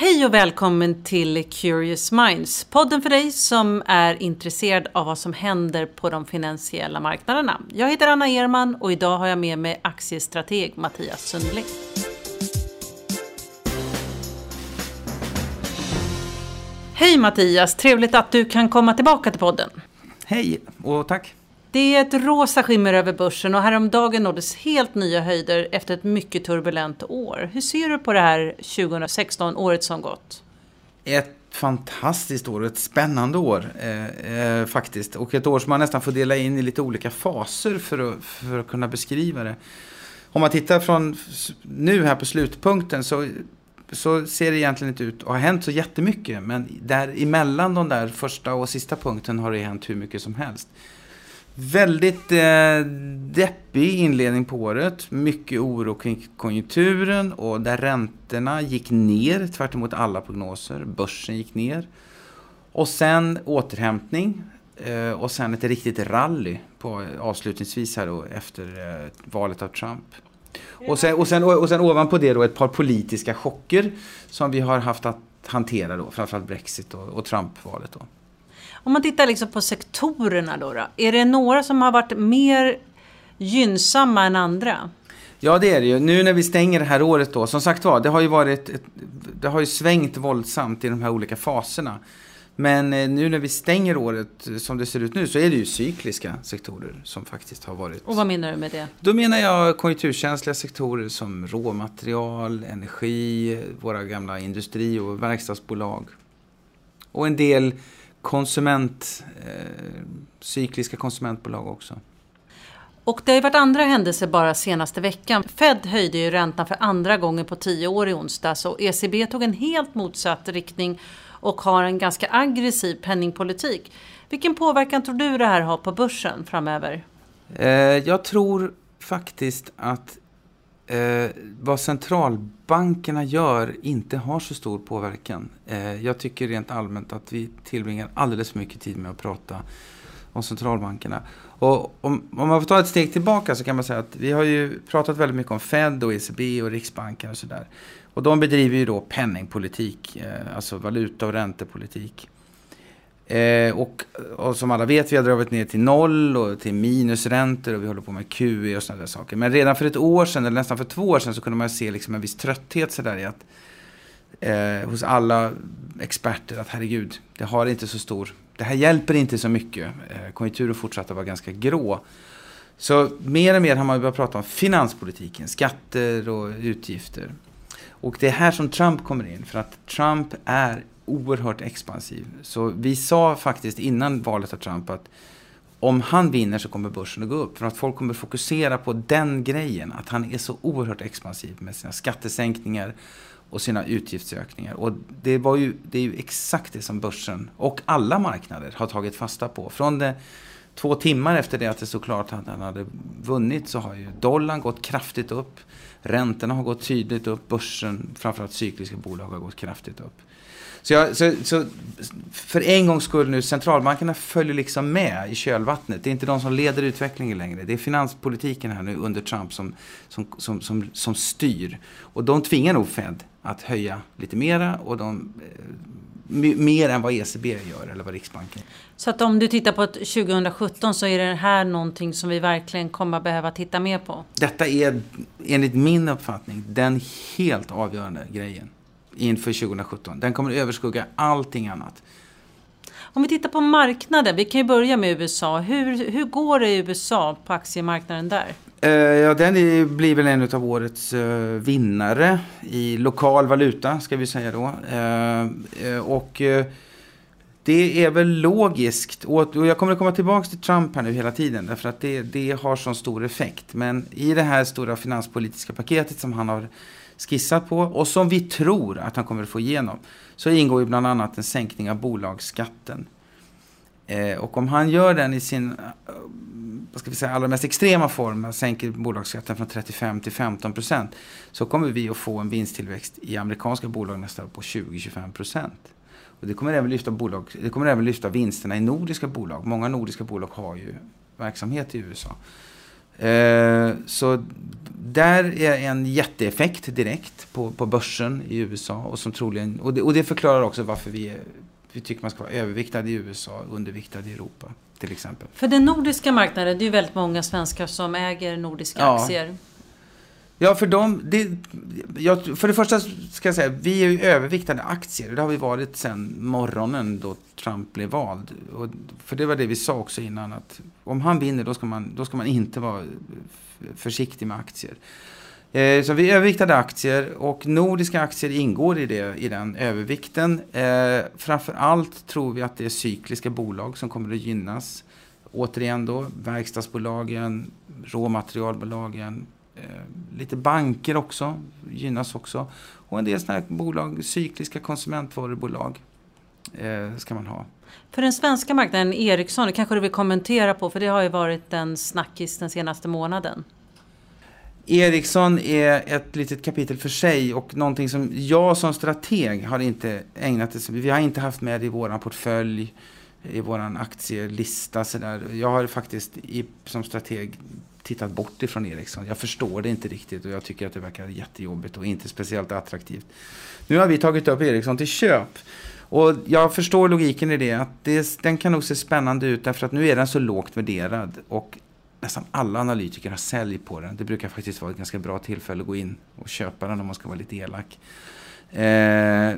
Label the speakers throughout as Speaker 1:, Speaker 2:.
Speaker 1: Hej och välkommen till Curious Minds, podden för dig som är intresserad av vad som händer på de finansiella marknaderna. Jag heter Anna Erman och idag har jag med mig aktiestrateg Mattias Sundling. Hej Mattias, trevligt att du kan komma tillbaka till podden.
Speaker 2: Hej och tack.
Speaker 1: Det är ett rosa skimmer över börsen och häromdagen nåddes helt nya höjder efter ett mycket turbulent år. Hur ser du på det här 2016, året som gått?
Speaker 2: Ett fantastiskt år, ett spännande år eh, eh, faktiskt. Och ett år som man nästan får dela in i lite olika faser för att, för att kunna beskriva det. Om man tittar från nu här på slutpunkten så, så ser det egentligen inte ut att ha hänt så jättemycket. Men däremellan de där första och sista punkten har det hänt hur mycket som helst. Väldigt eh, deppig inledning på året. Mycket oro kring konjunkturen och där räntorna gick ner tvärt emot alla prognoser. Börsen gick ner. Och sen återhämtning eh, och sen ett riktigt rally på, avslutningsvis här då efter eh, valet av Trump. Och sen, och, sen, och sen ovanpå det då ett par politiska chocker som vi har haft att hantera då, framförallt Brexit och, och Trump-valet då.
Speaker 1: Om man tittar liksom på sektorerna då, då, är det några som har varit mer gynnsamma än andra?
Speaker 2: Ja, det är det ju. Nu när vi stänger det här året då, som sagt var, det har ju varit, ett, det har ju svängt våldsamt i de här olika faserna. Men eh, nu när vi stänger året som det ser ut nu så är det ju cykliska sektorer som faktiskt har varit.
Speaker 1: Och vad menar du med det?
Speaker 2: Då menar jag konjunkturkänsliga sektorer som råmaterial, energi, våra gamla industri och verkstadsbolag. Och en del konsument, eh, cykliska konsumentbolag också.
Speaker 1: Och det har ju varit andra händelser bara senaste veckan. Fed höjde ju räntan för andra gången på tio år i onsdags och ECB tog en helt motsatt riktning och har en ganska aggressiv penningpolitik. Vilken påverkan tror du det här har på börsen framöver?
Speaker 2: Eh, jag tror faktiskt att eh, vad centralbankerna gör inte har så stor påverkan. Eh, jag tycker rent allmänt att vi tillbringar alldeles för mycket tid med att prata om centralbankerna. Och om, om man får ta ett steg tillbaka så kan man säga att vi har ju pratat väldigt mycket om Fed och ECB och Riksbanken och sådär. Och de bedriver ju då penningpolitik, eh, alltså valuta och räntepolitik. Eh, och, och, som alla vet, vi har dragit ner till noll och till minusräntor och vi håller på med QE och sådana där saker. Men redan för ett år sedan, eller nästan för två år sedan, så kunde man se liksom en viss trötthet sådär i att eh, hos alla experter att herregud, det har inte så stor, det här hjälper inte så mycket. Eh, konjunkturen fortsatte vara ganska grå. Så mer och mer har man börjat prata om finanspolitiken, skatter och utgifter. Och det är här som Trump kommer in, för att Trump är oerhört expansiv. Så vi sa faktiskt innan valet av Trump att om han vinner så kommer börsen att gå upp. För att folk kommer fokusera på den grejen, att han är så oerhört expansiv med sina skattesänkningar och sina utgiftsökningar. Och det, var ju, det är ju exakt det som börsen och alla marknader har tagit fasta på. Från det, två timmar efter det att det stod klart att han hade vunnit så har ju dollarn gått kraftigt upp. Räntorna har gått tydligt upp. Börsen, framförallt cykliska bolag, har gått kraftigt upp. Så, jag, så, så, för en gångs skull nu, centralbankerna följer liksom med i kölvattnet. Det är inte de som leder utvecklingen längre. Det är finanspolitiken här nu under Trump som, som, som, som, som styr. Och de tvingar nog Fed att höja lite mera och de eh, mer än vad ECB gör eller vad Riksbanken
Speaker 1: Så att om du tittar på 2017 så är det här någonting som vi verkligen kommer behöva titta mer på?
Speaker 2: Detta är enligt min uppfattning den helt avgörande grejen inför 2017. Den kommer överskugga allting annat.
Speaker 1: Om vi tittar på marknaden, vi kan ju börja med USA. Hur, hur går det i USA på aktiemarknaden där?
Speaker 2: Eh, ja, den blir väl en av årets eh, vinnare i lokal valuta, ska vi säga då. Eh, och det är väl logiskt. Och, jag kommer att komma tillbaka till Trump här nu hela tiden, därför att det, det har sån stor effekt. Men i det här stora finanspolitiska paketet som han har skissat på och som vi tror att han kommer att få igenom så ingår ju bland annat en sänkning av bolagsskatten. Eh, och om han gör den i sin vad ska vi säga, allra mest extrema formen, sänker bolagsskatten från 35 till 15 procent, så kommer vi att få en vinsttillväxt i amerikanska bolag nästa år på 20-25 procent. Och det kommer, även lyfta bolag, det kommer även lyfta vinsterna i nordiska bolag. Många nordiska bolag har ju verksamhet i USA. Eh, så där är en jätteeffekt direkt på, på börsen i USA och som troligen, och det, och det förklarar också varför vi, vi tycker man ska vara överviktad i USA och underviktad i Europa till exempel.
Speaker 1: För den nordiska marknaden, det är ju väldigt många svenskar som äger nordiska ja. aktier.
Speaker 2: Ja, för dem, det, jag, för det första ska jag säga, vi är ju överviktade aktier. Det har vi varit sedan morgonen då Trump blev vald. Och, för det var det vi sa också innan, att om han vinner då ska man, då ska man inte vara försiktig med aktier. Eh, så vi överviktade aktier och nordiska aktier ingår i, det, i den övervikten. Eh, framför allt tror vi att det är cykliska bolag som kommer att gynnas. Återigen då, verkstadsbolagen, råmaterialbolagen, eh, lite banker också gynnas också. Och en del sådana här bolag, cykliska konsumentvarubolag eh, ska man ha.
Speaker 1: För den svenska marknaden, Ericsson, det kanske du vill kommentera på för det har ju varit en snackis den senaste månaden.
Speaker 2: Ericsson är ett litet kapitel för sig och någonting som jag som strateg har inte ägnat det Vi har inte haft med det i vår portfölj, i vår aktielista. Så där. Jag har faktiskt i, som strateg tittat bort ifrån Ericsson. Jag förstår det inte riktigt och jag tycker att det verkar jättejobbigt och inte speciellt attraktivt. Nu har vi tagit upp Ericsson till köp. Och jag förstår logiken i det, att det, den kan nog se spännande ut därför att nu är den så lågt värderad. Och nästan alla analytiker har sälj på den. Det brukar faktiskt vara ett ganska bra tillfälle att gå in och köpa den om man ska vara lite elak. Eh,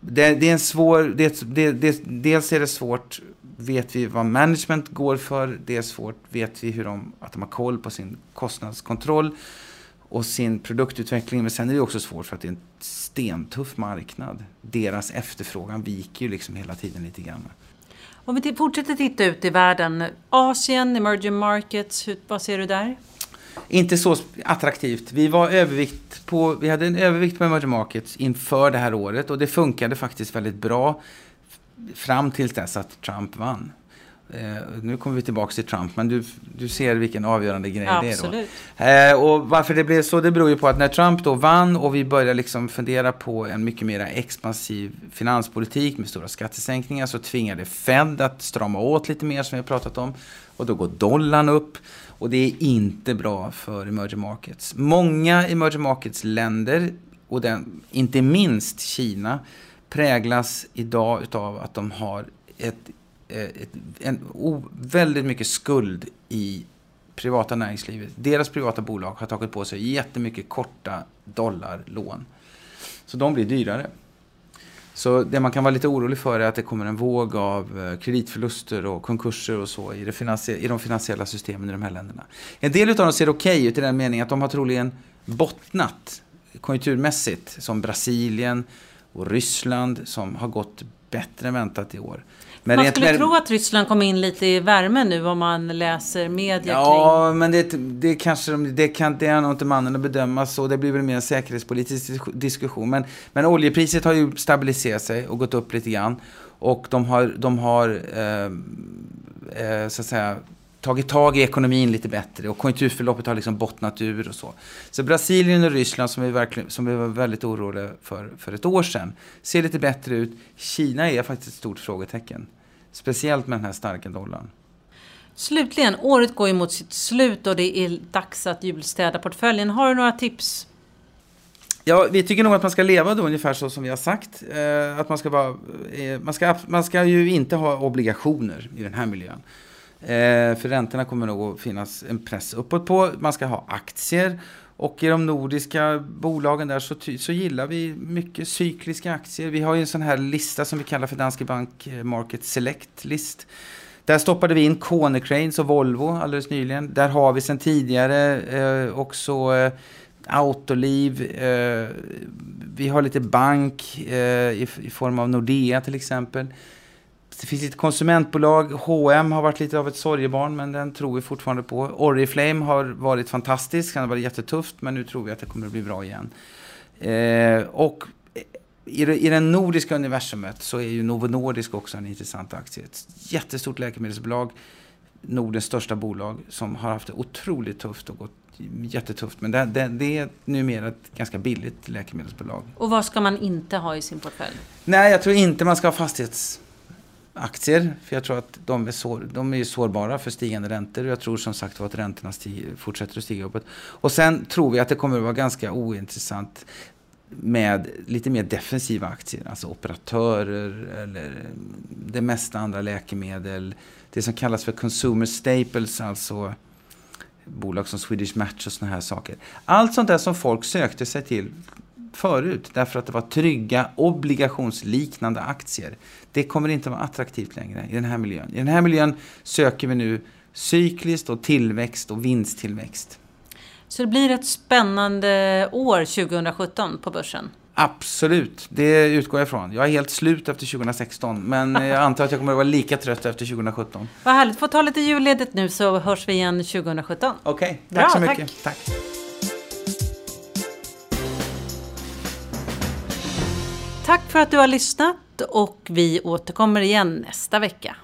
Speaker 2: det, det, är en svår, det, det, det, dels är det svårt, vet vi vad management går för, det är svårt, vet vi hur de, att de har koll på sin kostnadskontroll och sin produktutveckling. Men sen är det också svårt för att det är en stentuff marknad. Deras efterfrågan viker ju liksom hela tiden lite grann.
Speaker 1: Om vi fortsätter titta ut i världen. Asien, emerging markets, hur, vad ser du där?
Speaker 2: Inte så attraktivt. Vi, var övervikt på, vi hade en övervikt på emerging markets inför det här året och det funkade faktiskt väldigt bra fram till dess att Trump vann. Eh, nu kommer vi tillbaka till Trump, men du, du ser vilken avgörande grej ja, det är då. Eh, och varför det blev så, det beror ju på att när Trump då vann och vi började liksom fundera på en mycket mer expansiv finanspolitik med stora skattesänkningar så tvingade Fed att strama åt lite mer som vi har pratat om. Och då går dollarn upp. Och det är inte bra för emerging markets. Många emerging markets länder, och den, inte minst Kina, präglas idag utav att de har ett Eh, ett, en, o, väldigt mycket skuld i privata näringslivet. Deras privata bolag har tagit på sig jättemycket korta dollarlån. Så de blir dyrare. Så det man kan vara lite orolig för är att det kommer en våg av eh, kreditförluster och konkurser och så i, det i de finansiella systemen i de här länderna. En del av dem ser okej okay ut i den meningen att de har troligen bottnat konjunkturmässigt. Som Brasilien och Ryssland som har gått bättre än väntat i år.
Speaker 1: Men man skulle tro att Ryssland kom in lite i värme nu om man läser media
Speaker 2: ja, kring... men det, det kanske det kan det är nog inte mannen att bedöma så. Det blir väl mer en säkerhetspolitisk diskussion. Men, men oljepriset har ju stabiliserat sig och gått upp lite grann. Och de har, de har eh, eh, så att säga, tagit tag i ekonomin lite bättre och konjunkturförloppet har liksom bottnat ur och så. Så Brasilien och Ryssland som vi, verkligen, som vi var väldigt oroliga för för ett år sedan ser lite bättre ut. Kina är faktiskt ett stort frågetecken. Speciellt med den här starka dollarn.
Speaker 1: Slutligen, året går ju mot sitt slut och det är dags att julstäda portföljen. Har du några tips?
Speaker 2: Ja, vi tycker nog att man ska leva då ungefär så som vi har sagt. Eh, att man ska, vara, eh, man, ska, man ska ju inte ha obligationer i den här miljön. Eh, för räntorna kommer nog att finnas en press uppåt på. Man ska ha aktier. Och i de nordiska bolagen där så, så gillar vi mycket cykliska aktier. Vi har ju en sån här lista som vi kallar för Danske Bank eh, Market Select List. Där stoppade vi in Konecranes och Volvo alldeles nyligen. Där har vi sedan tidigare eh, också eh, Autoliv. Eh, vi har lite bank eh, i, i, form av Nordea till exempel. Det finns lite konsumentbolag. H&M har varit lite av ett sorgebarn, men den tror vi fortfarande på. Oriflame har varit fantastisk. Den har varit jättetufft, men nu tror vi att det kommer att bli bra igen. Eh, och i det, i det nordiska universumet så är ju Novo Nordisk också en intressant aktie. Ett jättestort läkemedelsbolag. Nordens största bolag som har haft det otroligt tufft och gått jättetufft. Men det, det, det är numera ett ganska billigt läkemedelsbolag.
Speaker 1: Och vad ska man inte ha i sin portfölj?
Speaker 2: Nej, jag tror inte man ska ha fastighets aktier. För jag tror att de är, sår, de är sårbara för stigande räntor. Och jag tror som sagt att räntorna stiger, fortsätter att stiga uppåt. Och sen tror vi att det kommer att vara ganska ointressant med lite mer defensiva aktier. Alltså operatörer eller det mesta andra läkemedel. Det som kallas för consumer staples, alltså bolag som Swedish Match och såna här saker. Allt sånt där som folk sökte sig till förut därför att det var trygga obligationsliknande aktier. Det kommer inte vara attraktivt längre i den här miljön. I den här miljön söker vi nu cykliskt och tillväxt och vinsttillväxt.
Speaker 1: Så det blir ett spännande år 2017 på börsen?
Speaker 2: Absolut, det utgår jag ifrån. Jag är helt slut efter 2016, men jag antar att jag kommer att vara lika trött efter 2017.
Speaker 1: Vad härligt, få ta lite julledigt nu så hörs vi igen 2017.
Speaker 2: Okej, okay, tack Bra, så mycket.
Speaker 1: Tack.
Speaker 2: tack.
Speaker 1: Tack för att du har lyssnat och vi återkommer igen nästa vecka.